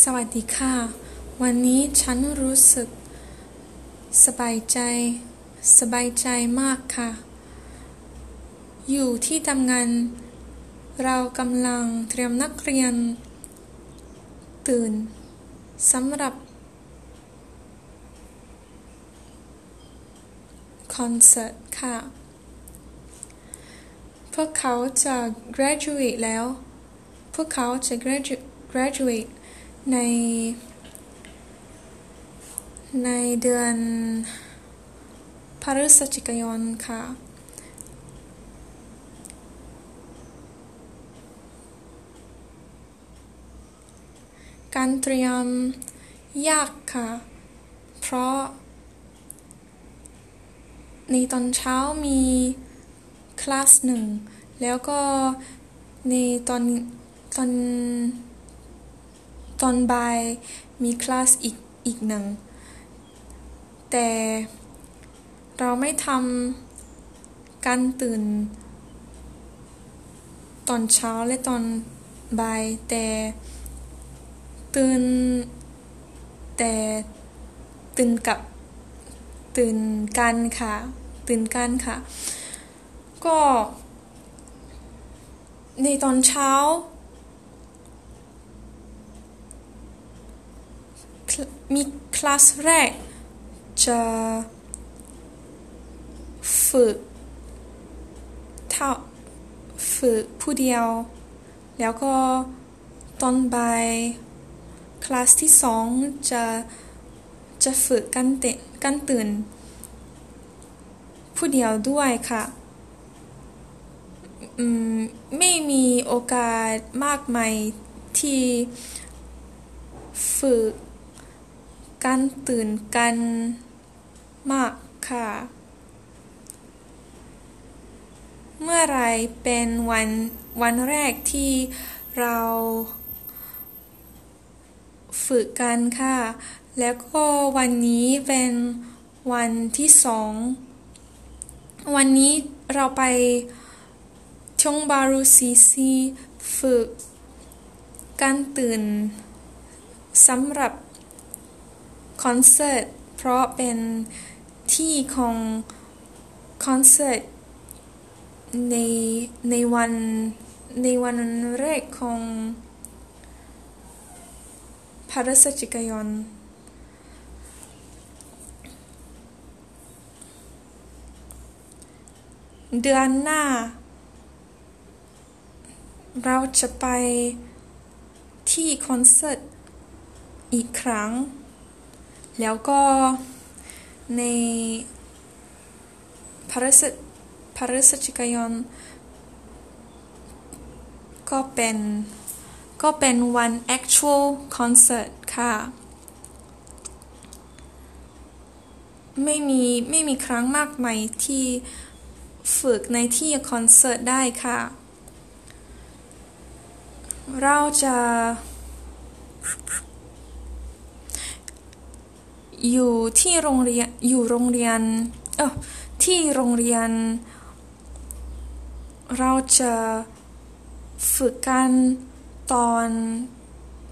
สวัสดีค่ะ วันนี้ฉันรู้สึก สบายใจ สบายใจมากค่ะ อยู่ที่ทำงาน เรากำลังเตรียมนักเรียน ตื่นสำหรับ คอนเสิร์ตค่ะ พวกเขาจะ graduate แล้ว พวกเขาจะ graduate graduate ใน ในเดือนพฤศจิกายนค่ะ การเตรียมยากค่ะ เพราะ ในตอนเช้ามีคลาสหนึ่ง แล้วก็ในตอนตอน ตอนบ่ายมีคลาสอีกอีกหนึ่ง แต่เราไม่ทำการตื่น ตอนเช้าและตอนบ่าย แต่ตื่น แต่ตื่นกับตื่นกันค่ะ ตื่นกันค่ะ ก็ ในตอนเช้า มีคลาสแรก จะฝึกเท่าฝึกผู้เดียว แล้วก็ตอนบ่ายคลาสที่สองจะจะฝึกการเตะการตื่น ผู้เดียวด้วยค่ะไม่มีโอกาสมากมายที่ฝึก การตื่นกันมากค่ะ เมื่อไรเป็นวันวันแรกที่เราฝึกกันค่ะ แล้วก็วันนี้เป็นวันที่สอง วันนี้เราไปชงบารุซีซีฝึกการตื่นสำหรับ คอนเสิร์ตเพราะเป็นที่ของคอนเสิร์ตในในวันในวันแรกของพฤศจิกายนเดือนหน้า เราจะไปที่คอนเสิร์ตอีกครั้ง แล้วก็ในพฤศพฤศจิกายนก็เป็นก็เป็นวัน actual concert ค่ะ ไม่มีไม่มีครั้งมากมายที่ฝึกในที่คอนเสิร์ตได้ค่ะ เราจะ อยู่ที่โรงเรียนอยู่โรงเรียนเออที่โรงเรียน เราจะฝึกกันตอน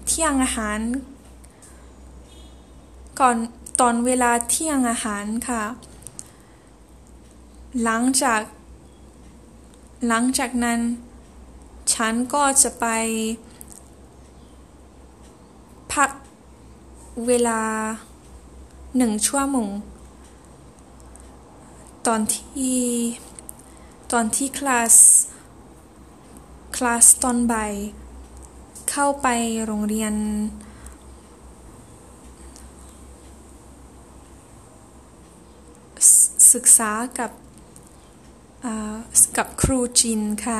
เที่ยงอาหาร ก่อนตอนเวลาเที่ยงอาหารค่ะ หลังจาก หลังจากนั้น ฉันก็จะไป พักเวลา หนึ่งชั่วโมง ตอนที่ตอนที่คลาสคลาสตอนบ่ายเข้าไปโรงเรียน ศึกษากับกับครูจินค่ะ